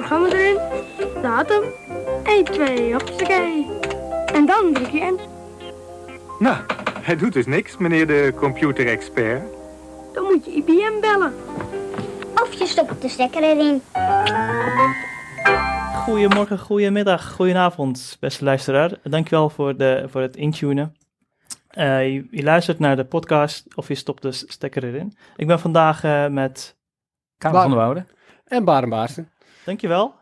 programma erin, datum, 1, 2, hoppakee. En dan druk je in. Nou, hij doet dus niks, meneer de computerexpert. Dan moet je IBM bellen. Of je stopt de stekker erin. Goedemorgen, goedemiddag, goedenavond, beste luisteraar. Dankjewel voor, de, voor het intunen. Eh, je, je luistert naar de podcast of je stopt de stekker erin. Ik ben vandaag eh, met... Karel van der Woude. En Barenbaarsen. Dankjewel.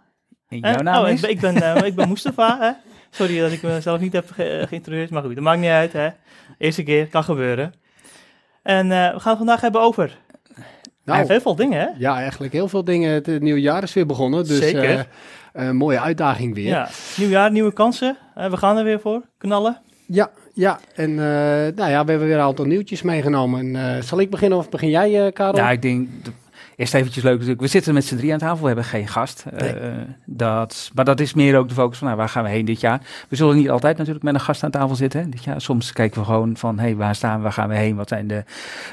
En Eh, jouw naam oh, is? Ik, ben- ik ben, eh, ik ben Mustafa. Hè? Sorry dat ik mezelf niet heb ge- geïntroduceerd, maar goed, dat maakt niet uit. Hè? Eerste keer, kan gebeuren. En eh, we gaan het vandaag hebben over Nou, heel veel dingen, hè? ja, eigenlijk heel veel dingen. Het eh, nieuwe jaar is weer begonnen, dus Zeker. eh, een mooie uitdaging weer. Ja. Nieuw jaar, nieuwe kansen. Eh, we gaan er weer voor, knallen. Ja, ja. En eh, nou ja, we hebben weer een aantal nieuwtjes meegenomen. En, eh, zal ik beginnen of begin jij, eh, Karel? Ja, ik denk, eerst eventjes leuk natuurlijk. We zitten met z'n drie aan tafel, we hebben geen gast. Nee. Eh, dat, maar dat is meer ook de focus van, nou, waar gaan we heen dit jaar? We zullen niet altijd natuurlijk met een gast aan tafel zitten hè, dit jaar. Soms kijken we gewoon van, hé, hey, waar staan we, waar gaan we heen? Wat zijn de,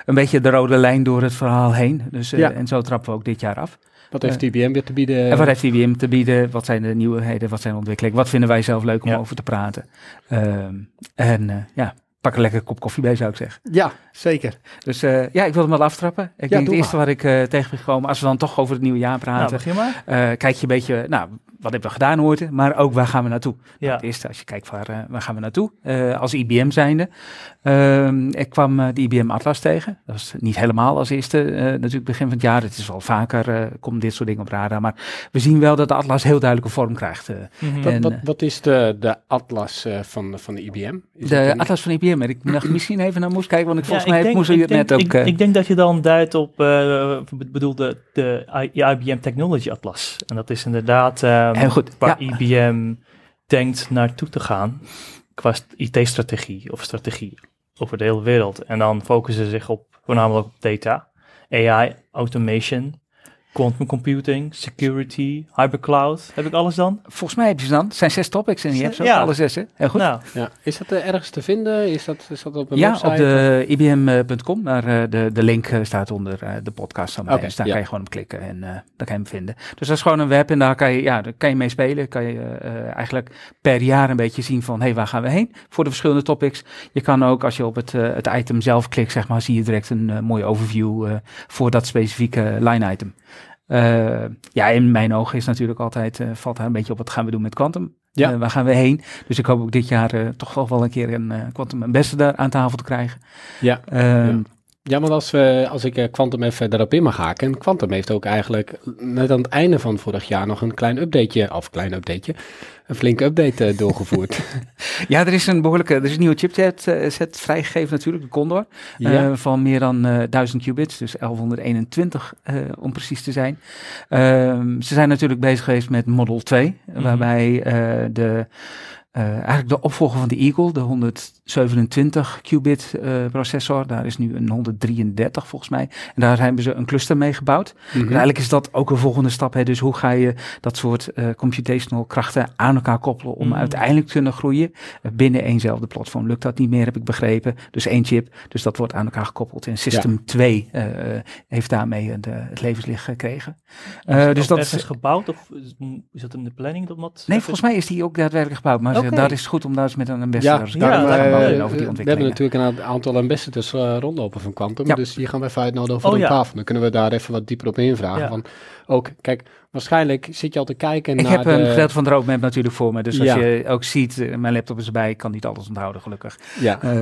een beetje de rode lijn door het verhaal heen. Dus, eh, Ja. En zo trappen we ook dit jaar af. Wat heeft IBM weer te bieden? En wat heeft IBM te bieden? Wat zijn de nieuwheden? Wat zijn de ontwikkelingen? Wat vinden wij zelf leuk om Ja. over te praten? Ehm, en eh, ja, pak een lekker kop koffie bij, zou ik zeggen. Ja, zeker. Dus eh, ja, ik wil hem wel aftrappen. Ik Ja, denk het eerste waar ik eh, tegen ben gekomen, als we dan toch over het nieuwe jaar Nou, praten, begin maar. eh, kijk je een beetje, nou, wat hebben we gedaan ooit, maar ook waar gaan we naartoe? Ja. Het eerste, als je kijkt waar, waar gaan we naartoe, als IBM zijnde. Ehm, ik kwam eh, de IBM Atlas tegen. Dat was niet helemaal als eerste, eh, natuurlijk begin van het jaar. Het is wel vaker, eh komt dit soort dingen op radar. Maar we zien wel dat de Atlas heel duidelijke vorm krijgt. eh. Mhm. Wat, En, wat, wat is de, de atlas eh, van, van de IBM? Is de een- Atlas van IBM, en ik mag misschien even naar Moes kijken, want ik, volgens mij ik denk- Moes hier ik het net ook... Ik, ik denk dat je dan duidt op, eh bedoel de, de IBM Technology Atlas. En dat is inderdaad ehm, Heel goed, waar ja. IBM denkt naartoe te gaan qua IT-strategie of strategie over de hele wereld. En dan focussen ze zich op voornamelijk op data, AI, automation, quantum computing, security, hypercloud. Heb ik alles dan? Volgens mij heb je ze dan. Het zijn zes topics en je hebt ze Ja. alle zes, hè? Heel goed. Nou, ja. Is dat eh, ergens te vinden? Is dat, is dat op een ja, website? op de ibm.com. Maar eh, de, de link eh, staat onder eh, de podcast. Oké, dus daar ja. kan je gewoon op klikken en eh daar kan je hem vinden. Dus dat is gewoon een web en daar kan je, ja, daar kan je mee spelen. Kan je eh, eigenlijk per jaar een beetje zien van, hé, hey, waar gaan we heen? Voor de verschillende topics. Je kan ook, als je op het, het item zelf klikt, zeg maar, zie je direct een mooie overview eh, voor dat specifieke line item. Eh, ja, in mijn ogen is natuurlijk altijd, eh, valt daar een beetje op wat gaan we doen met Quantum. Ja. Eh, waar gaan we heen? Dus ik hoop ook dit jaar toch wel wel een keer een Quantum Ambassador aan tafel te krijgen. Ja. Ehm, Ja, want als, we, als ik eh, Quantum even daarop in mag haken. En Quantum heeft ook eigenlijk net aan het einde van vorig jaar nog een klein updateje, of klein updateje, een flinke update eh, doorgevoerd. Ja, er is een behoorlijke, er is een nieuwe chipset eh, set vrijgegeven natuurlijk, de Condor, ja. eh, van meer dan eh 1000 qubits, dus 1121 eh, om precies te zijn. Ehm, ze zijn natuurlijk bezig geweest met Model 2, Mhm. waarbij eh, de, eh, eigenlijk de opvolger van de Eagle, de 127 qubit eh, processor, daar is nu een 133 volgens mij, en daar hebben ze een cluster mee gebouwd. Mhm. En eigenlijk is dat ook een volgende stap. Hè? Dus hoe ga je dat soort eh, computational krachten aan elkaar koppelen om Mm. uiteindelijk te kunnen groeien binnen éénzelfde platform? Lukt dat niet meer, heb ik begrepen. Dus één chip, dus dat wordt aan elkaar gekoppeld. En System 2 eh, heeft daarmee het, het levenslicht gekregen. Dus dat is is, gebouwd of is, dat in de planning dat nee, volgens mij is die ook daadwerkelijk gebouwd. Maar Oké. daar is het goed om daar eens met een Ja, ambassador daarom, Ja, eh, daarom, over eh, die we hebben natuurlijk een aantal ambassadors eh, rondlopen van Quantum. Ja. Dus die gaan we even uitnodigen voor Oh, een ja. tafel. Dan kunnen we daar even wat dieper op invragen. Ja. Van, ook, kijk, waarschijnlijk zit je al te kijken Ik naar heb de... een gedeelte van de roadmap natuurlijk voor me. Dus als Ja. je ook ziet, eh, mijn laptop is erbij, ik kan niet alles onthouden gelukkig. Ja, Eh,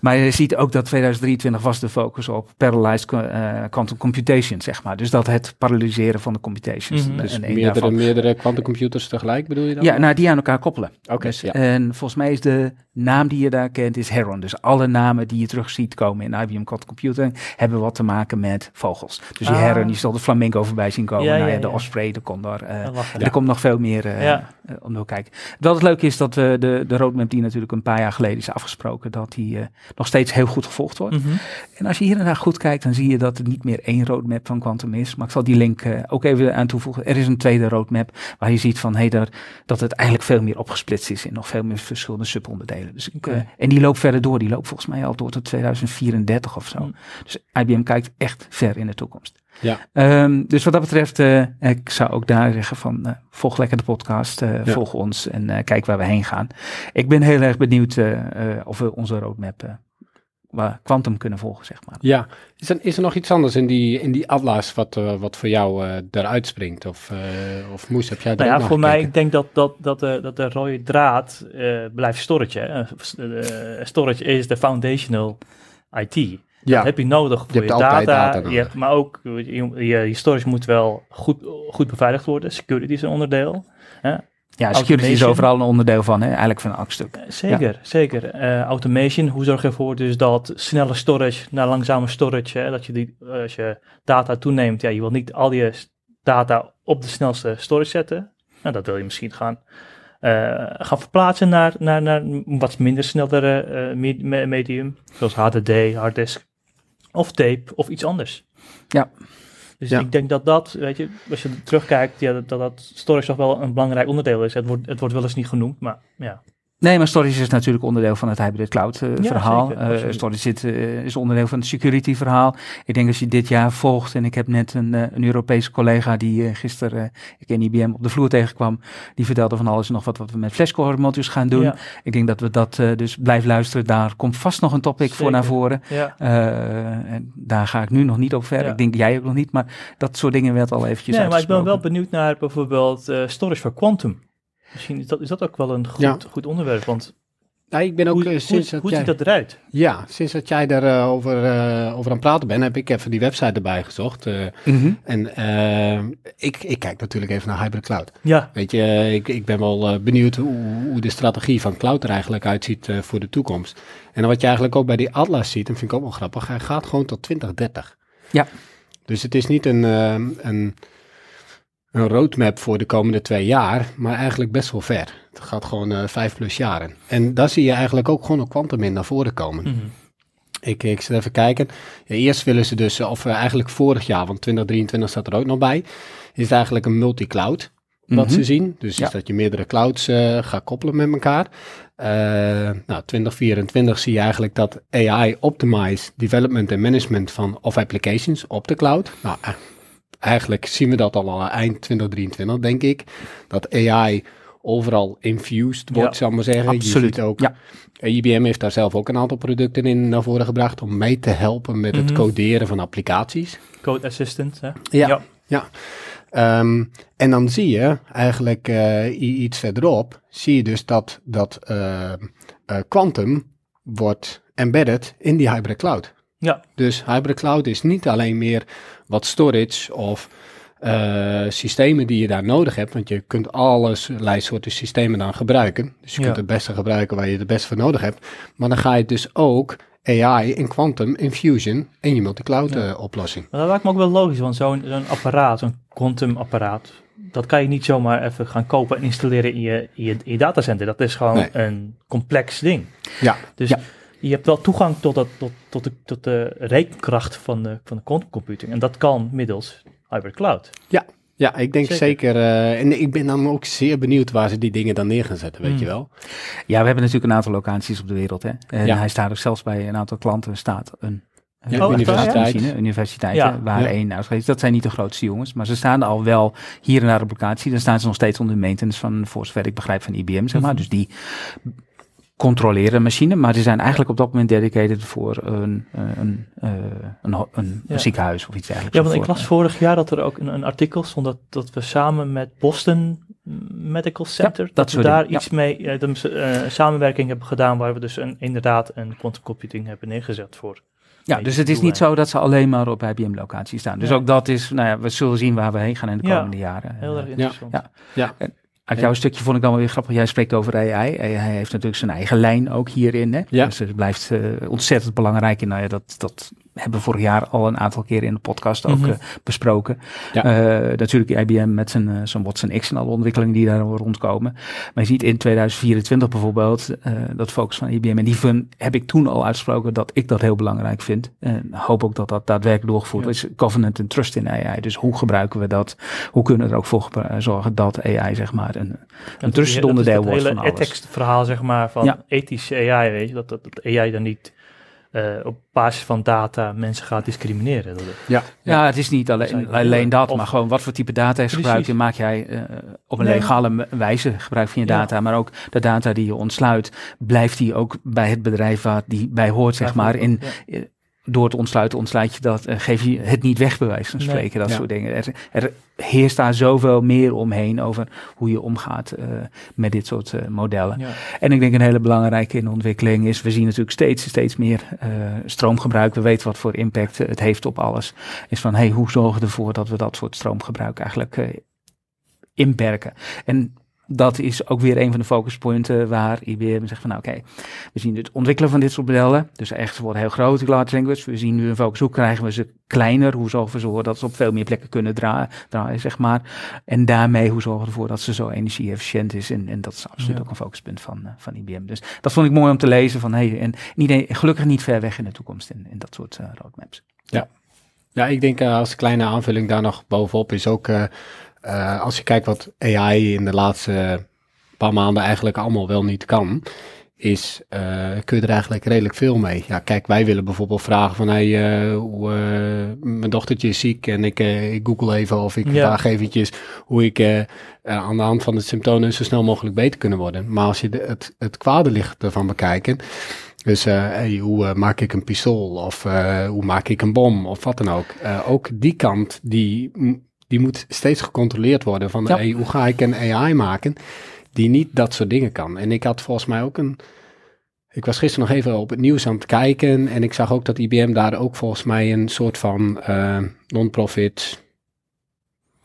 maar je ziet ook dat 2023 was de focus op parallelized co- eh, quantum computation, zeg maar. Dus dat het paralleliseren van de computations. Mhm. dus meerdere, daarvan. meerdere quantumcomputers tegelijk bedoel je dan? Ja, nou die aan elkaar koppelen. Oké, Dus, ja. En volgens mij is de naam die je daar kent, is Heron. Dus alle namen die je terug ziet komen in IBM Quantum Computing hebben wat te maken met vogels. Dus die Ah. Heron, je zal de flamingo voorbij zien komen. Ja, nou de osprey, de condor. eh, lachen. Er komt nog veel meer eh, Ja. eh, om te kijken. Wat het leuke is dat de, de roadmap die natuurlijk een paar jaar geleden is afgesproken, dat die nog steeds heel goed gevolgd wordt. Mhm. En als je hier en daar goed kijkt, dan zie je dat het niet meer één roadmap van Quantum is. Maar ik zal die link ook even aan toevoegen. Er is een tweede roadmap waar je ziet van, hey, daar, dat het eigenlijk veel meer opgesplitst is in nog veel meer verschillende subonderdelen. Dus ik, en die loopt verder door. Die loopt volgens mij al door tot 2034 of zo. Mm. Dus IBM kijkt echt ver in de toekomst. Ja. Ehm, dus wat dat betreft, eh, ik zou ook daar zeggen van eh, volg lekker de podcast, eh, Ja. volg ons en eh, kijk waar we heen gaan. Ik ben heel erg benieuwd of we onze roadmap eh, waar Quantum kunnen volgen, zeg maar. Ja, is er, is er nog iets anders in die, in die atlas wat, wat voor jou eh eruit springt? Of, eh of Moes, heb jij daar Nou ja, voor mij, ik denk dat, dat, dat, de, dat de rode draad eh, blijft storage. Storage is de foundational IT. Ja, Dat heb je nodig voor Je data. data je hebt, maar ook je, storage moet wel goed, goed beveiligd worden. Security is een onderdeel. Ja, security is overal een onderdeel van, hè? eigenlijk van elk stuk. Eh, Zeker, zeker. Eh, automation, hoe zorg je ervoor dus dat snelle storage naar langzame storage, hè, dat je die, als je data toeneemt, ja, je wil niet al je data op de snelste storage zetten. Nou, dat wil je misschien gaan, eh, gaan verplaatsen naar, naar, naar een wat minder snellere eh, me- me- medium, zoals HDD, harddisk, of tape, of iets anders. Ja. Dus Ja. ik denk dat dat, weet je, als je terugkijkt, ja, dat, dat dat storage toch wel een belangrijk onderdeel is. Het wordt, het wordt wel eens niet genoemd, maar ja. Nee, maar storage is natuurlijk onderdeel van het hybrid cloud eh, Ja, verhaal. zeker, Eh, storage zit, eh, is onderdeel van het security verhaal. Ik denk als je dit jaar volgt, en ik heb net een, een Europese collega die gisteren, ik in IBM op de vloer tegenkwam, die vertelde van alles en nog wat, wat we met flashcore modules gaan doen. Ja, Ik denk dat we dat dus blijf luisteren. Daar komt vast nog een topic voor naar voren. ja. En daar ga ik nu nog niet op verder. Ik denk jij ook nog niet, maar dat soort dingen werd al eventjes Nee, maar ik ben wel benieuwd naar bijvoorbeeld storage voor quantum. Misschien is dat, is dat ook wel een goed, Ja. goed onderwerp, want Ja, ik ben ook hoe, eh, hoe, sinds hoe dat jij... ziet dat eruit? Ja, sinds dat jij daarover over, eh, over aan het praten bent, heb ik even die website erbij gezocht. eh, Mhm. en eh, ik, ik kijk natuurlijk even naar Hybrid Cloud. Ja, Weet je, ik, ik ben wel eh, benieuwd hoe, hoe de strategie van cloud er eigenlijk uitziet eh, voor de toekomst. En wat je eigenlijk ook bij die Atlas ziet, en vind ik ook wel grappig, hij gaat gewoon tot 2030. Ja. Dus het is niet een, eh, een, een roadmap voor de komende twee jaar, maar eigenlijk best wel ver. Het gaat gewoon eh, vijf plus jaren. En daar zie je eigenlijk ook gewoon een quantum in naar voren komen. mhm. Ik, ik zit even kijken. Ja, eerst willen ze dus, of eh, eigenlijk vorig jaar, want 2023 staat er ook nog bij, is het eigenlijk een multi-cloud wat Mhm. ze zien. Dus Ja. is dat je meerdere clouds eh, gaat koppelen met elkaar. Nou, 2024 zie je eigenlijk dat AI optimize development en management van of applications op de cloud. Nou, eigenlijk zien we dat al al eind 2023, denk ik. Dat AI overal infused wordt, Ja, zou ik maar zeggen. absoluut. Je ziet ook, Ja. IBM heeft daar zelf ook een aantal producten in naar voren gebracht om mee te helpen met het Mhm. coderen van applicaties. Code assistant. Hè? Ja. Ehm, en dan zie je eigenlijk eh, iets verderop, zie je dus dat, dat eh, eh, Quantum wordt embedded in die hybrid cloud. Ja. Dus hybrid cloud is niet alleen meer wat storage of eh, systemen die je daar nodig hebt, want je kunt allerlei soorten systemen dan gebruiken. Dus je Ja. kunt het beste gebruiken waar je het beste voor nodig hebt. Maar dan ga je dus ook AI in Quantum, in Fusion en je multi-cloud Ja. eh, oplossing. Maar dat lijkt me ook wel logisch, want zo'n zo'n apparaat, zo'n quantum apparaat, dat kan je niet zomaar even gaan kopen en installeren in je, in je, in je datacenter. Dat is gewoon Nee. een complex ding. Ja. Dus Ja. Je hebt wel toegang tot, dat, tot, tot, de, tot de rekenkracht van de, van de quantum computing. En dat kan middels hybrid cloud. Ja, ik denk Zeker. zeker. eh, en ik ben dan ook zeer benieuwd waar ze die dingen dan neer gaan zetten, weet Mm. je wel. Ja, we hebben natuurlijk een aantal locaties op de wereld. Hè? En Ja. hij staat ook zelfs bij een aantal klanten staat een Ja, Oh, ja? universiteit. machine, universiteiten, Ja. waar Ja. één uitgeeft. Dat zijn niet de grootste jongens, maar ze staan al wel hier en daar op locatie. Dan staan ze nog steeds onder maintenance van, voor zover ik begrijp, van IBM, zeg maar. Mhm. Dus die controleren machine, maar die zijn eigenlijk op dat moment dedicated voor een, eh, een, eh, een, een, Ja. een ziekenhuis of iets dergelijks. Ja, want ik las vorig jaar dat er ook een, een artikel stond dat, dat we samen met Boston Medical Center, dat, dat we daar ja. iets mee, eh, eh, samenwerking hebben gedaan waar we dus een, inderdaad een quantum computing hebben neergezet voor. Ja, dus het is niet zo dat ze alleen maar op IBM-locatie staan. Dus Ja. ook dat is, nou ja, we zullen zien waar we heen gaan in de Ja, komende jaren. Heel erg eh, interessant. ja. Uit jouw stukje vond ik dan wel weer grappig. Jij spreekt over AI. AI heeft natuurlijk zijn eigen lijn ook hierin. Hè? Ja. Dus het blijft eh, ontzettend belangrijk. En nou ja, dat, dat hebben we vorig jaar al een aantal keren in de podcast ook Mhm. eh, besproken. Ja. Eh, natuurlijk IBM met zijn, eh, zijn Watson X en alle ontwikkelingen die daar rondkomen. Maar je ziet in 2024 bijvoorbeeld dat focus van IBM. En die van, heb ik toen al uitgesproken dat ik dat heel belangrijk vind. En hoop ook dat dat daadwerkelijk doorgevoerd Ja. is. Covenant en trust in AI. Dus hoe gebruiken we dat? Hoe kunnen we er ook voor zorgen dat AI zeg maar een, een tussenonderdeel wordt Het van hele alles. ethics verhaal zeg maar van Ja. ethische AI, weet je, dat, dat, dat AI dan niet eh, op basis van data mensen gaat discrimineren. Dat- Ja, Ja, het is niet alleen, alleen dat, of- maar gewoon wat voor type data is gebruikt. En maak jij eh, op een Nee. legale wijze gebruik van je Ja. data. Maar ook de data die je ontsluit, blijft die ook bij het bedrijf waar die bij hoort, zeg maar. In, Ja. Door het ontsluiten ontsluit je dat, eh, geef je het niet weg, bij wijze van Nee. spreken, dat Ja. soort dingen. Er, er heerst daar zoveel meer omheen over hoe je omgaat eh, met dit soort eh, modellen. Ja. En ik denk een hele belangrijke in de ontwikkeling is, we zien natuurlijk steeds, steeds meer stroomgebruik. We weten wat voor impact het heeft op alles. Is van, hey, hoe zorgen we ervoor dat we dat soort stroomgebruik eigenlijk inperken? En dat is ook weer een van de focuspunten waar IBM zegt van, nou oké, we zien het ontwikkelen van dit soort modellen. Dus echt, ze worden heel groot, die large language. We zien nu een focus, hoe krijgen we ze kleiner? Hoe zorgen we ervoor dat ze op veel meer plekken kunnen draaien, draaien zeg maar. En daarmee, hoe zorgen we ervoor dat ze zo energie-efficiënt is? En, en dat is absoluut Ja. ook een focuspunt van, eh, van IBM. Dus dat vond ik mooi om te lezen van, hey, en niet, gelukkig niet ver weg in de toekomst in, in dat soort eh, roadmaps. Ja, ik denk eh, als kleine aanvulling daar nog bovenop is ook, eh, als je kijkt wat AI in de laatste paar maanden eigenlijk allemaal wel niet kan, is eh, kun je er eigenlijk redelijk veel mee. Ja, kijk, wij willen bijvoorbeeld vragen van, hey, eh, hoe, mijn dochtertje is ziek en ik, ik google even of ik Ja. vraag eventjes hoe ik aan de hand van de symptomen zo snel mogelijk beter kunnen worden. Maar als je de, het, het kwade licht ervan bekijken, dus hey, hoe maak ik een pistool of hoe maak ik een bom of wat dan ook. Ook die kant, die, die moet steeds gecontroleerd worden van Ja. hey, hoe ga ik een AI maken die niet dat soort dingen kan. En ik had volgens mij ook een... Ik was gisteren nog even op het nieuws aan het kijken en ik zag ook dat IBM daar ook volgens mij een soort van eh, non-profit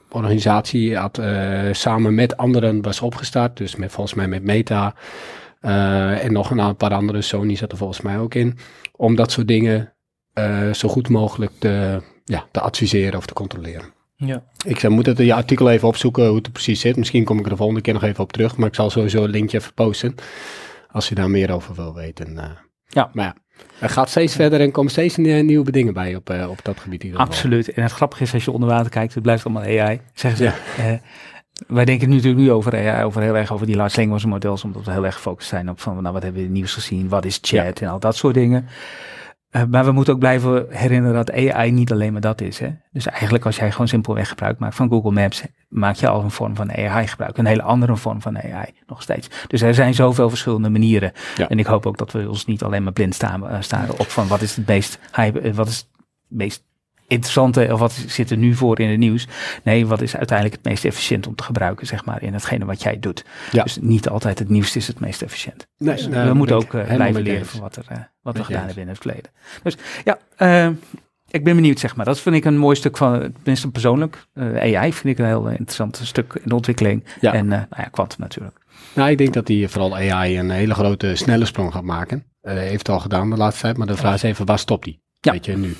organisatie had, eh, samen met anderen was opgestart. Dus met, volgens mij met Meta eh, en nog een paar andere, Sony zat er volgens mij ook in. Om dat soort dingen zo goed mogelijk te, ja, te adviseren of te controleren. Ja. Ik zou, moet het je artikel even opzoeken hoe het er precies zit. Misschien kom ik er de volgende keer nog even op terug. Maar ik zal sowieso een linkje even posten. Als je daar meer over wil weten. eh. Ja. Maar ja, er gaat steeds verder en komen steeds nie- nieuwe dingen bij op, eh, op dat gebied. Absoluut. En het grappige is, als je onder water kijkt, het blijft allemaal AI. Zeggen ze. Ja. Eh, wij denken nu natuurlijk nu over AI, over heel erg over die large language models, omdat we heel erg gefocust zijn op van, nou, wat hebben we in het nieuws gezien, wat is chat en al dat soort dingen. Eh, maar we moeten ook blijven herinneren dat AI niet alleen maar dat is. Hè? Dus eigenlijk als jij gewoon simpelweg gebruik maakt van Google Maps, maak je al een vorm van AI gebruik. Een hele andere vorm van AI nog steeds. Dus er zijn zoveel verschillende manieren. Ja. En ik hoop ook dat we ons niet alleen maar blind staan, eh, staren op van wat is het meest, eh, wat is het meest interessante of wat zit er nu voor in het nieuws. Nee, wat is uiteindelijk het meest efficiënt om te gebruiken, zeg maar, in hetgene wat jij doet. Ja. Dus niet altijd het nieuwste is het meest efficiënt. Nee, Dus we moeten ook eh, blijven leren van wat, er, eh, wat we gedaan hebben in het verleden. Dus ja, eh, ik ben benieuwd, zeg maar. Dat vind ik een mooi stuk van, tenminste persoonlijk. AI vind ik een heel interessant stuk in de ontwikkeling. Ja. En nou ja, quantum natuurlijk. Nou, ik denk dat die vooral AI een hele grote, snelle sprong gaat maken. Heeft het al gedaan de laatste tijd, maar de vraag is even, waar stopt die? Ja. Weet je, nu.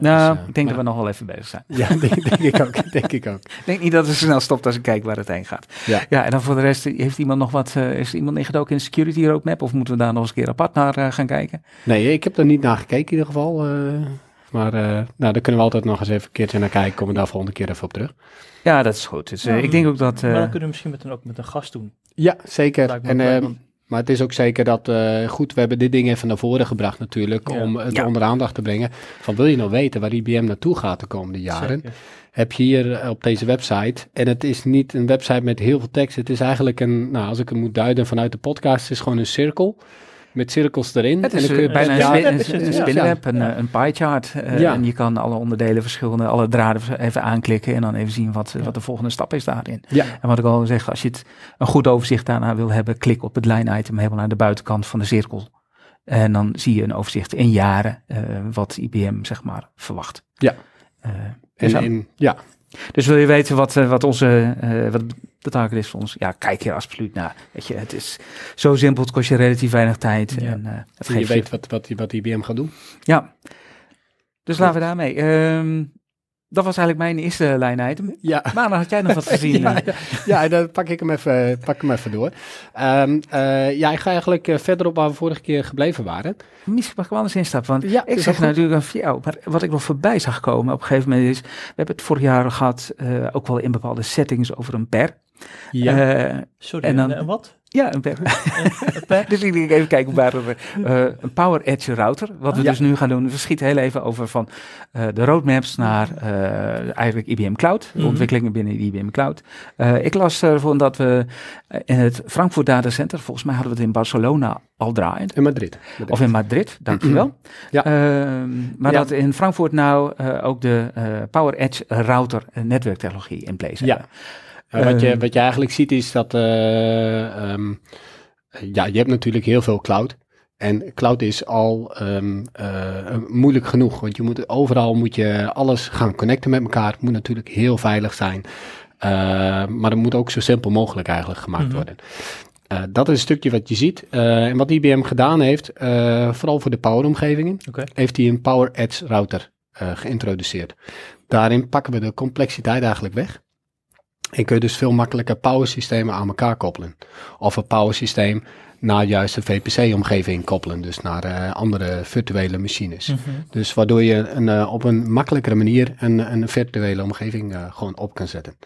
Nou, eh, ik denk maar- dat we nog wel even bezig zijn. Ja, denk, denk ik ook. Denk ik ook. Denk niet dat het zo snel stopt als ik kijk waar het heen gaat. Ja. ja en dan voor de rest, heeft iemand nog wat, eh, is iemand ingedoken in de security roadmap? Of moeten we daar nog eens een keer apart naar eh, gaan kijken? Nee, ik heb er niet naar gekeken in ieder geval. eh, maar eh, nou, daar kunnen we altijd nog eens even een keertje naar kijken. Komen we daar volgende keer even op terug. Ja, dat is goed. Dus, eh, Ja. ik denk ook dat... maar eh, dan kunnen we misschien met een, ook met een gast doen. Ja, zeker. En, maar het is ook zeker dat, eh, goed, we hebben dit ding even naar voren gebracht natuurlijk. Ja. Om het Ja. onder aandacht te brengen. Van wil je nou weten waar IBM naartoe gaat de komende jaren? Zeker. heb je hier eh, op deze website. En het is niet een website met heel veel tekst. Het is eigenlijk een, nou, als ik het moet duiden vanuit de podcast, het is gewoon een cirkel. Met cirkels erin. Het en is dan kun je eh, bijna een, ja, spin- ja, een, ja, een ja. spinnenweb, een, eh, een pie chart. eh, Ja. En je kan alle onderdelen verschillende, alle draden even aanklikken en dan even zien wat, wat de volgende stap is daarin. Ja. En wat ik al zeg, als je het een goed overzicht daarna wil hebben, klik op het line-item helemaal naar de buitenkant van de cirkel. En dan zie je een overzicht in jaren eh, wat IBM zeg maar verwacht. Ja. Eh, En, dus, en- ja, dus wil je weten wat, wat onze eh, wat voor ons? Ja, kijk hier absoluut naar. Weet je, het is zo simpel, het kost je relatief weinig tijd. Ja. En, het je weet wat, wat, wat IBM gaat doen. ja. Dus laten we daarmee. Ehm, dat was eigenlijk mijn eerste line-item. Ja. Maandag had jij nog wat gezien. ja, ja, ja, dan pak ik hem even, pak hem even door. Ehm, eh, ja, ik ga eigenlijk eh, verder op waar we vorige keer gebleven waren. Misschien mag ik wel eens instappen. Want Ja, ik zeg goed. natuurlijk jou. Maar wat ik nog voorbij zag komen op een gegeven moment is... We hebben het vorig jaar gehad, eh, ook wel in bepaalde settings, over een per. Ja. Eh, Sorry, En dan- en, wat? ja, een per? dus ik denk even kijken waar we eh, een Power Edge router. Wat we Ja. dus nu gaan doen. We schieten heel even over van eh, de roadmaps naar eh, eigenlijk IBM Cloud. De Mhm. ontwikkelingen binnen IBM Cloud. Eh, ik las ervan dat we eh, in het Frankfurt Data Center, volgens mij hadden we het in Barcelona al draaien. In Madrid. Madrid. Of in Madrid, dankjewel. Ja. Ehm, maar Ja. dat in Frankfurt nou eh, ook de eh, Power Edge router netwerktechnologie in place Ja. hebben. Eh, wat, je, Ehm. wat je eigenlijk ziet is dat, eh, ehm, ja, je hebt natuurlijk heel veel cloud. En cloud is al ehm, eh, moeilijk genoeg, want je moet, overal moet je alles gaan connecten met elkaar. Het moet natuurlijk heel veilig zijn, maar het moet ook zo simpel mogelijk eigenlijk gemaakt Mhm. worden. Dat is een stukje wat je ziet. En wat IBM gedaan heeft, vooral voor de power-omgevingen, heeft hij een Power Edge router geïntroduceerd. Daarin pakken we de complexiteit eigenlijk weg. En kun je dus veel makkelijker power systemen aan elkaar koppelen. Of een power systeem naar juist een VPC-omgeving koppelen. Dus naar eh, andere virtuele machines. Mhm. Dus waardoor je een, eh, op een makkelijkere manier een, een virtuele omgeving eh, gewoon op kan zetten.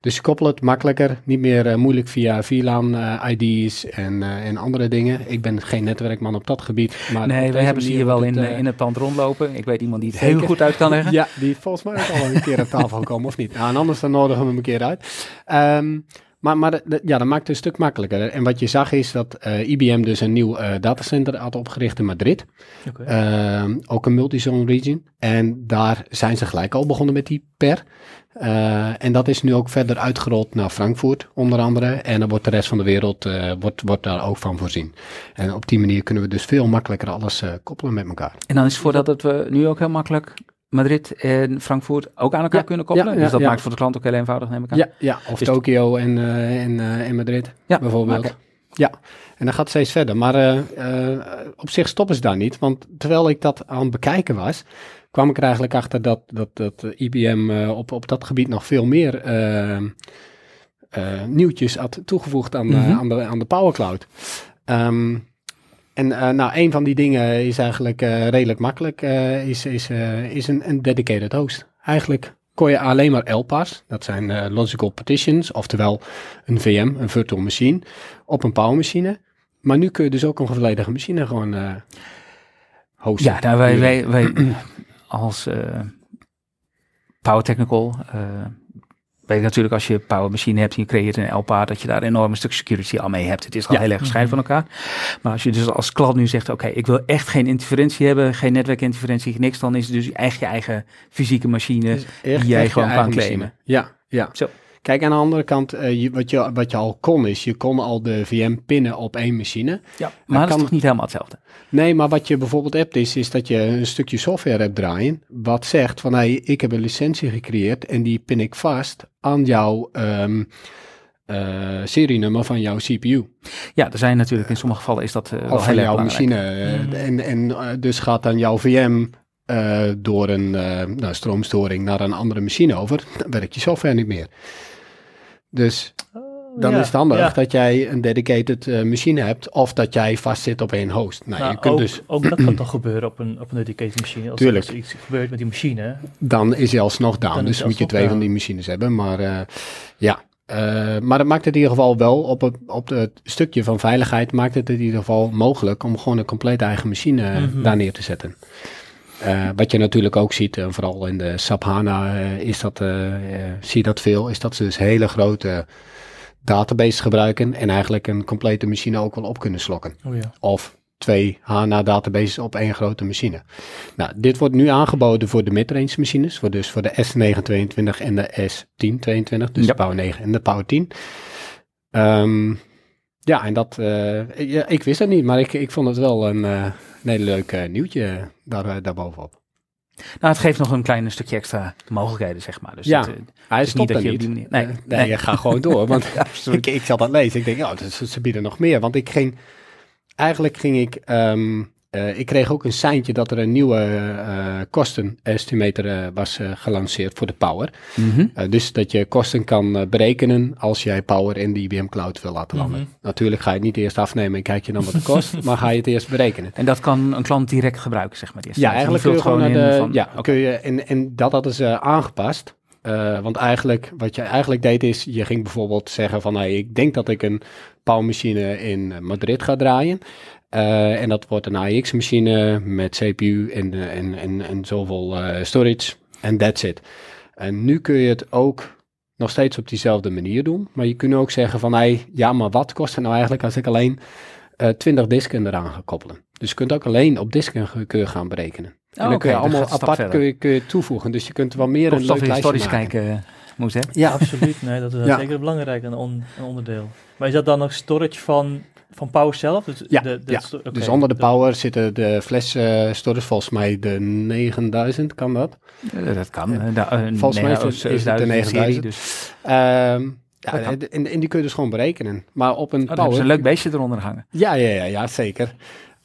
Dus je koppelt het makkelijker, niet meer moeilijk via VLAN-ID's en, en andere dingen. Ik ben geen netwerkman op dat gebied. Maar Nee, we hebben ze hier wel in, het, in het pand rondlopen. Ik weet iemand die het heel goed uit kan leggen. Ja, die volgens mij ook al een keer aan tafel gekomen, of niet? Nou, en anders dan nodigen we hem een keer uit. Ehm, maar maar ja, dat maakt het een stuk makkelijker. En wat je zag is dat eh, IBM dus een nieuw eh, datacenter had opgericht in Madrid. Ehm, ook een multizone region. En daar zijn ze gelijk al begonnen met die per. Eh, en dat is nu ook verder uitgerold naar Frankfurt, onder andere. En dan wordt de rest van de wereld wordt, wordt daar ook van voorzien. En op die manier kunnen we dus veel makkelijker alles koppelen met elkaar. En dan is voordat het we nu ook heel makkelijk Madrid en Frankfurt ook aan elkaar Ja, kunnen koppelen. ja, dus dat maakt voor de klant ook heel eenvoudig, neem ik aan. Ja, ja of Dus- Tokio en, eh, en, eh, en Madrid Ja, bijvoorbeeld. Ja, en dan gaat het steeds verder. Maar eh, op zich stoppen ze daar niet. Want terwijl ik dat aan het bekijken was, kwam ik er eigenlijk achter dat, dat, dat IBM op, op dat gebied nog veel meer nieuwtjes had toegevoegd aan, Mhm. aan, de, aan de Power Cloud. Ehm, en eh, nou, een van die dingen is eigenlijk eh, redelijk makkelijk, eh, is, is, is een, een dedicated host. Eigenlijk kon je alleen maar LPA's, dat zijn logical partitions, oftewel een VM, een virtual machine, op een power machine. Maar nu kun je dus ook een volledige machine gewoon hosten. Ja, nou, wij, wij, wij als Power Technical, weet natuurlijk als je Power Machine hebt en je creëert een LPA, dat je daar een enorm stuk security al mee hebt. Het is al Ja. heel erg gescheiden van elkaar. Maar als je dus als klant nu zegt, oké, ik wil echt geen interferentie hebben, geen netwerkinterferentie, niks, dan is het dus echt je eigen fysieke machine. Die jij gewoon kan claimen. Ja, ja. Zo. Kijk, aan de andere kant, eh, je, wat, je, wat je al kon is, je kon al de VM pinnen op één machine. Ja, maar dat kan- is toch niet helemaal hetzelfde? Nee, maar wat je bijvoorbeeld hebt is, is dat je een stukje software hebt draaien, wat zegt van, hey, ik heb een licentie gecreëerd en die pin ik vast aan jouw ehm, eh, serienummer van jouw CPU. Ja, er zijn natuurlijk in sommige gevallen is dat eh, wel heel jouw belangrijk. machine. Mhm. En, en dus gaat dan jouw VM door een nou, stroomstoring naar een andere machine over. Dan werkt je software niet meer. Dus dan Ja, is het handig ja. dat jij een dedicated eh, machine hebt of dat jij vastzit op één host. Nou, Nou, je kunt ook, dus, ook dat kan toch gebeuren op een, op een dedicated machine. Als, Tuurlijk. als er iets gebeurt met die machine. dan is hij alsnog down. Dan dus moet je twee van die machines hebben. Maar eh, ja, Eh, maar dat maakt het in ieder geval wel op het, op het stukje van veiligheid maakt het in ieder geval mogelijk om gewoon een complete eigen machine Mhm. daar neer te zetten. Eh, wat je natuurlijk ook ziet, en vooral in de SAP HANA eh, is dat, eh, eh, zie je dat veel, is dat ze dus hele grote databases gebruiken en eigenlijk een complete machine ook wel op kunnen slokken Oh ja. of twee HANA-databases op één grote machine. Nou, dit wordt nu aangeboden voor de midrange machines, voor dus voor de S922 en de S1022, dus Ja. de Power 9 en de Power 10. Ehm, ja, en dat, eh, ja, ik wist het niet, maar ik, ik vond het wel een, eh, een hele leuk eh, nieuwtje daar, daarbovenop. Nou, het geeft nog een klein stukje extra mogelijkheden, zeg maar. Dus Ja, het, Hij is niet dat je niet. op die manier- nee, nee. nee, je gaat gewoon door, want ja, ik, ik zat dat lezen. Ik denk, ja, ze, ze bieden nog meer. Want ik ging, eigenlijk ging ik, ehm, eh, ik kreeg ook een seintje dat er een nieuwe eh kostenestimator eh, was gelanceerd voor de Power. Mhm. Dus dat je kosten kan berekenen als jij Power in de IBM Cloud wil laten landen. Mhm. Natuurlijk ga je het niet eerst afnemen en kijk je dan wat het kost, maar ga je het eerst berekenen. En dat kan een klant direct gebruiken, zeg maar. Ja, eigenlijk kun je gewoon naar de, van- ja, kun je, en, en dat hadden ze aangepast. Want eigenlijk, wat je eigenlijk deed is, je ging bijvoorbeeld zeggen van, hey, ik denk dat ik een powermachine in Madrid ga draaien. Eh, en dat wordt een AX-machine met CPU en, eh, en, en, en zoveel eh, storage. En that's it. En nu kun je het ook nog steeds op diezelfde manier doen. Maar je kunt ook zeggen van, hey, ja, maar wat kost het nou eigenlijk als ik alleen eh 20 disken eraan ga koppelen? Dus je kunt ook alleen op disken ge- kun je gaan berekenen. en dan Oh, kun je dat allemaal apart kun je, kun je toevoegen. Dus je kunt wel meer een leuk lijstje kijken, Moes, hè? Ja, Absoluut, nee, dat is Ja. zeker belangrijk, een, on- een onderdeel. Maar is dat dan ook storage van, van Power zelf? Dus Ja, de, ja. Dus onder de de- power zitten de fles eh storage, volgens mij de 9000, kan dat? Eh, dat kan. eh, eh, Volgens mij is het- oh, is het de 7000 9000. serie, Dus, Ehm, ja, en, en die kun je dus gewoon berekenen. Maar op een oh, dan hebben ze power... een leuk beestje eronder hangen. Ja, ja, ja, ja zeker.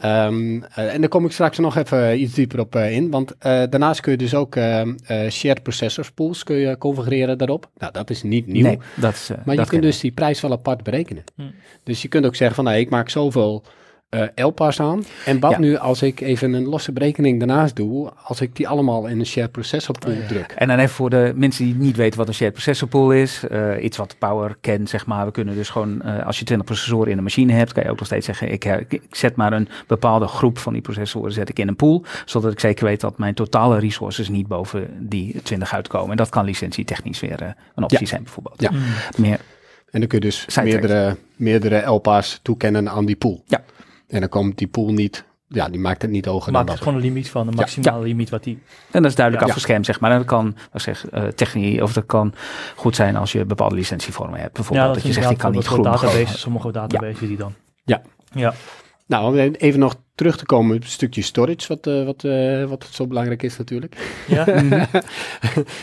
Ehm, eh, en daar kom ik straks nog even iets dieper op eh, in. Want eh, daarnaast kun je dus ook ehm, eh, shared processors pools kun je configureren daarop. Nou, dat is niet nieuw. Nee, dat is. eh, Maar je kunt dus die prijs wel apart berekenen. Hm. Dus je kunt ook zeggen van, nou, ik maak zoveel eh LPA's aan. En wat Ja. nu als ik even een losse berekening daarnaast doe, als ik die allemaal in een shared processor pool Oh, ja. druk. En dan even voor de mensen die niet weten wat een shared processor pool is. eh, iets wat Power kent, zeg maar. We kunnen dus gewoon, eh, als je 20 processoren in een machine hebt, kan je ook nog steeds zeggen, ik, ik zet maar een bepaalde groep van die processoren zet ik in een pool. Zodat ik zeker weet dat mijn totale resources niet boven die 20 uitkomen. En dat kan licentietechnisch weer een optie Ja. zijn bijvoorbeeld. Ja. Meer, En dan kun je dus meerdere, meerdere LPA's toekennen aan die pool. Ja. En dan komt die pool niet, ja, die maakt het niet hoger Maakt dan dat. gewoon een limiet van, een maximale limiet wat die... en dat is duidelijk Ja. afgeschermd, zeg maar. En dat kan, wat zeg, eh techniek, of dat kan goed zijn als je bepaalde licentievormen hebt. Bijvoorbeeld dat, je zegt, ik kan niet groen. databases, sommige databases die dan. Ja. Ja. Nou, om even nog terug te komen op het stukje storage, wat, eh, wat, eh, wat zo belangrijk is natuurlijk. Ja? Mhm.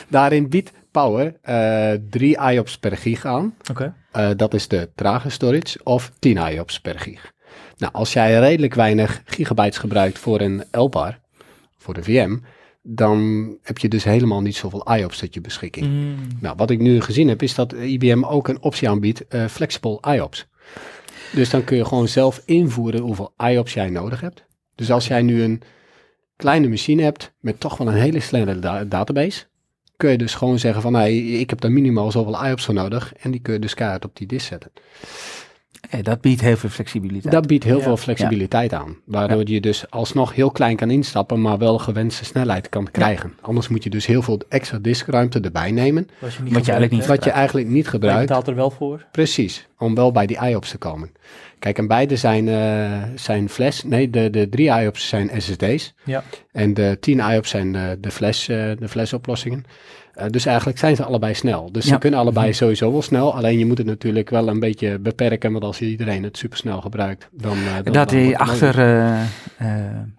Daarin biedt Power eh 3 IOPS per gig aan. Oké. Eh, dat is de trage storage of 10 IOPS per gig. Nou, als jij redelijk weinig gigabytes gebruikt voor een LPAR, voor de VM, dan heb je dus helemaal niet zoveel IOPS tot je beschikking. Mm. Nou, wat ik nu gezien heb, is dat IBM ook een optie aanbiedt, eh, flexible IOPS. Dus dan kun je gewoon zelf invoeren hoeveel IOPS jij nodig hebt. Dus als jij nu een kleine machine hebt met toch wel een hele snelle da- database, kun je dus gewoon zeggen van, hey, ik heb daar minimaal zoveel IOPS voor nodig en die kun je dus keihard op die disk zetten. Oké, dat biedt heel veel flexibiliteit. Dat biedt heel Ja. veel flexibiliteit aan, waardoor je dus alsnog heel klein kan instappen, maar wel gewenste snelheid kan krijgen. Anders moet je dus heel veel extra diskruimte erbij nemen, Wat je, niet Wat je eigenlijk niet gebruikt, wat je eigenlijk niet? Maar je gebruikt. betaalt er wel voor. Precies, om wel bij die IOPS te komen. Kijk, en beide zijn, eh, zijn flash, nee, de, de drie IOPS zijn SSD's. Ja. En de 10 IOPS zijn de, de, flash, eh, de flash oplossingen. Eh, dus eigenlijk zijn ze allebei snel. Dus Ja. ze kunnen allebei sowieso wel snel. Alleen je moet het natuurlijk wel een beetje beperken. Want als iedereen het supersnel gebruikt, dan... eh, dan dat dan die achter eh,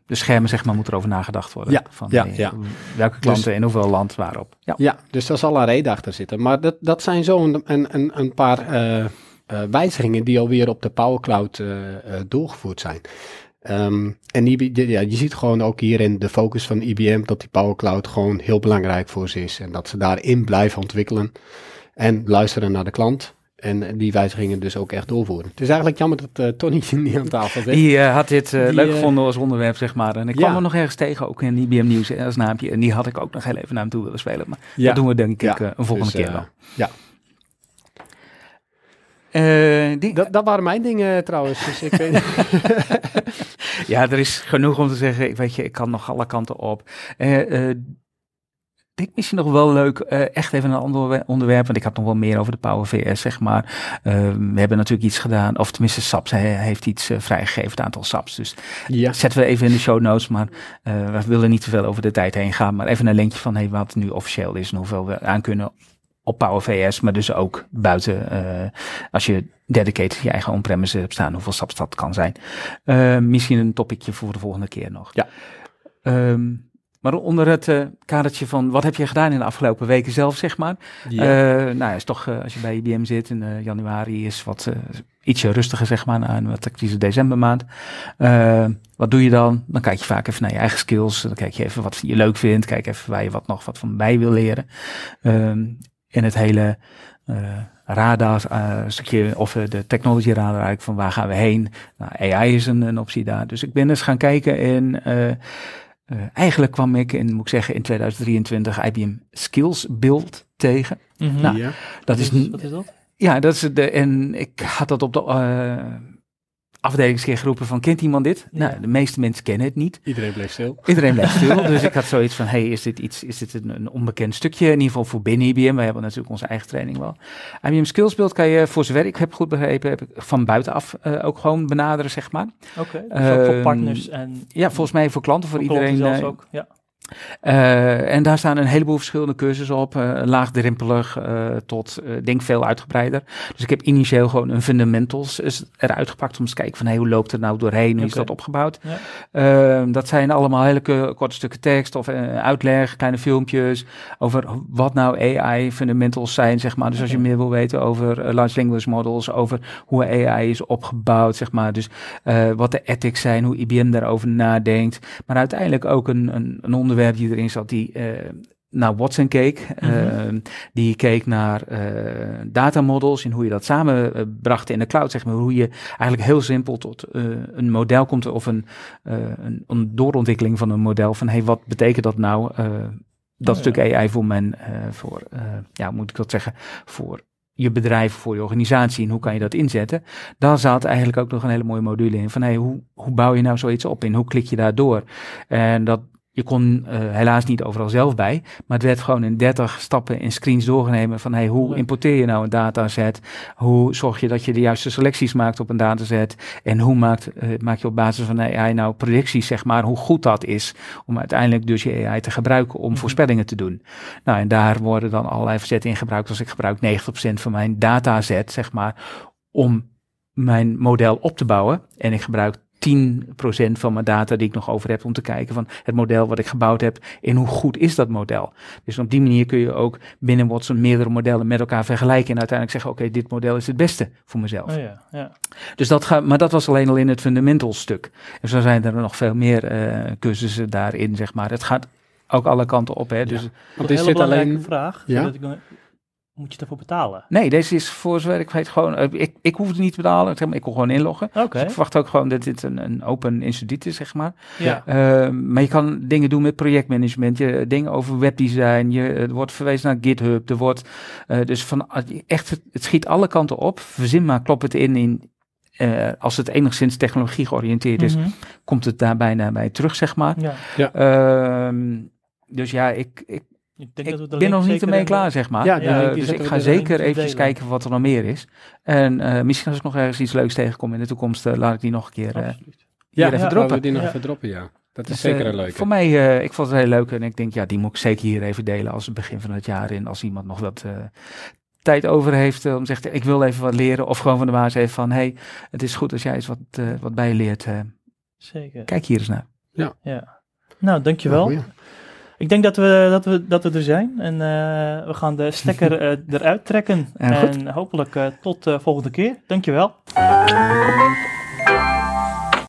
de schermen, zeg maar, moet er over nagedacht worden. Ja, van ja, ja. welke klanten in hoeveel land waarop. Ja. Ja, dus daar zal een reden achter zitten. Maar dat, dat zijn zo een, een, een, een paar wijzigingen die alweer op de Power Cloud doorgevoerd zijn. Ehm, en die, die- ja, je ziet gewoon ook hierin de focus van IBM dat die Power Cloud gewoon heel belangrijk voor ze is. En dat ze daarin blijven ontwikkelen en luisteren naar de klant. En die wijzigingen dus ook echt doorvoeren. Het is eigenlijk jammer dat eh Tony niet aan tafel zit. Die eh, had dit eh, Die, leuk gevonden als onderwerp, zeg maar. En ik kwam Ja. er nog ergens tegen, ook in IBM Nieuws als naampje. En die had ik ook nog heel even naar hem toe willen spelen. Maar Ja. dat doen we denk ik een volgende dus, keer wel. ja. Eh, die- Dat, dat waren mijn dingen trouwens. Dus ik weet Ja, er is genoeg om te zeggen. Ik weet je, ik kan nog alle kanten op. Eh eh dit misschien nog wel leuk, eh, echt even een ander onderwerp, want ik had nog wel meer over de Power VS, zeg maar. Eh, we hebben natuurlijk iets gedaan, of tenminste SAPS heeft iets eh, vrijgegeven, het aantal SAPS. Dus ja. zetten we even in de show notes, maar eh, we willen niet te veel over de tijd heen gaan. Maar even een linkje van hey, wat nu officieel is en hoeveel we aan kunnen op Power VS, maar dus ook buiten, eh, als je dedicated je eigen on-premise hebt staan, hoeveel SAPS dat kan zijn. Eh, misschien een topicje voor de volgende keer nog. Ja. Ehm, maar onder het eh, kadertje van wat heb je gedaan in de afgelopen weken zelf, zeg maar. Ja. Nou, ja, is toch als je bij IBM zit in januari is wat ietsje rustiger, zeg maar, een wat actieve decembermaand. Wat doe je dan? Dan kijk je vaak even naar je eigen skills. Dan kijk je even wat je leuk vindt. Kijk even waar je wat nog wat van bij wil leren. In het hele eh, radar eh, stukje, of eh, de technology radar eigenlijk, van waar gaan we heen? Nou, AI is een, een optie daar. Dus ik ben eens gaan kijken in... eh, eh, eigenlijk kwam ik, in, moet ik zeggen, in 2023 IBM Skills Build tegen. Mhm. Nou, ja. Dat Wat is, Wat is dat? ja, dat is de, en ik had dat op de eh afdelingskeer geroepen van, kent iemand dit? Ja. Nou, de meeste mensen kennen het niet. Iedereen bleef stil. Iedereen bleef stil, dus ik had zoiets van, hey, is dit iets, is dit een, een onbekend stukje? In ieder geval voor binnen IBM, wij hebben natuurlijk onze eigen training wel. IBM Skills Build kan je, voor zover ik heb goed begrepen, heb ik van buitenaf eh, ook gewoon benaderen, zeg maar. Oké, dus voor Ehm, partners en Ja, volgens mij voor klanten, voor, voor klanten iedereen. zelfs eh, ook. Ja. Eh, en daar staan een heleboel verschillende cursussen op, eh, laagdrempelig eh, tot, denk veel uitgebreider. Dus ik heb initieel gewoon een fundamentals eruit gepakt om eens te kijken van hey, hoe loopt het nou doorheen, hoe is dat opgebouwd. Ja. Eh, dat zijn allemaal hele ko- korte stukken tekst of uitleg, kleine filmpjes over wat nou AI fundamentals zijn, zeg maar. Dus als je meer wil weten over large language models, over hoe AI is opgebouwd, zeg maar. Dus wat de ethics zijn, hoe IBM daarover nadenkt. Maar uiteindelijk ook een, een, een onderwerp die erin zat die eh, naar Watson keek. Mhm. Eh, die keek naar eh datamodels en hoe je dat samenbracht in de cloud. Zeg maar, hoe je eigenlijk heel simpel tot een model komt of een, een, een doorontwikkeling van een model. Van hey, wat betekent dat nou? dat Oh, stuk ja. AI voor eh, voor, ja, moet ik dat zeggen, voor je bedrijf, voor je organisatie en hoe kan je dat inzetten. Daar zat eigenlijk ook nog een hele mooie module in van hey, hoe, hoe bouw je nou zoiets op en hoe klik je daar door? En dat, je kon eh, helaas niet overal zelf bij, maar het werd gewoon in 30 stappen in screens doorgenomen van hey, hoe importeer je nou een dataset? Hoe zorg je dat je de juiste selecties maakt op een dataset? En hoe maakt, eh, maak je op basis van AI nou predicties, zeg maar, hoe goed dat is om uiteindelijk dus je AI te gebruiken om Mhm. voorspellingen te doen. Nou, en daar worden dan allerlei verzetten in gebruikt. Als ik gebruik 90% van mijn dataset, zeg maar, om mijn model op te bouwen. En ik gebruik 10% van mijn data die ik nog over heb om te kijken van het model wat ik gebouwd heb en hoe goed is dat model. Dus op die manier kun je ook binnen Watson meerdere modellen met elkaar vergelijken en uiteindelijk zeggen oké, dit model is het beste voor mezelf. Oh ja, ja. Dus dat gaat, maar dat was alleen al in het fundamental stuk. En zo zijn er nog veel meer eh, cursussen daarin, zeg maar. Het gaat ook alle kanten op, hè. Dus Want Nog is dit alleen... vraag. Ja? Moet je ervoor betalen? nee, deze is voor zover ik weet gewoon, eh, ik, ik hoef het niet te betalen, zeg maar, ik kon gewoon inloggen. Oké. Dus ik verwacht ook gewoon dat dit een, een open instituut is, zeg maar. Ja. Uh, maar je kan dingen doen met projectmanagement, je, dingen over webdesign, je, er wordt verwezen naar GitHub, er wordt uh, dus van echt, het, het schiet alle kanten op. Verzin maar, klop het in in. Uh, als het enigszins technologie georiënteerd is, Mhm. komt het daar bijna bij terug, zeg maar. Ja. Uh, dus ja, ik, ik, Ik, denk ik dat we de ben nog niet ermee klaar, zeg maar. Ja, Ja, Uh, dus ik ga er- zeker even delen. kijken wat er nog meer is. En uh, misschien als ik nog ergens iets leuks tegenkom in de toekomst, uh, laat ik die nog een keer uh, Ja, even ja, droppen. laten we die nog Ja. even droppen, ja. Dat is Dus, zeker eh, een leuke. Voor mij, uh, ik vond het heel leuk en ik denk, ja, die moet ik zeker hier even delen als het begin van het jaar in. Als iemand nog wat uh, tijd over heeft uh, om te zeggen, ik wil even wat leren. Of gewoon van de baas even van, hey, het is goed als jij eens wat, uh, wat bij je leert. Uh, Zeker. kijk hier eens naar. Ja. Nou, dankjewel. Ja. Ik denk dat we, dat we, dat we er zijn. En uh, we gaan de stekker uh, eruit trekken. Ja, en hopelijk uh, tot de volgende keer. Dankjewel.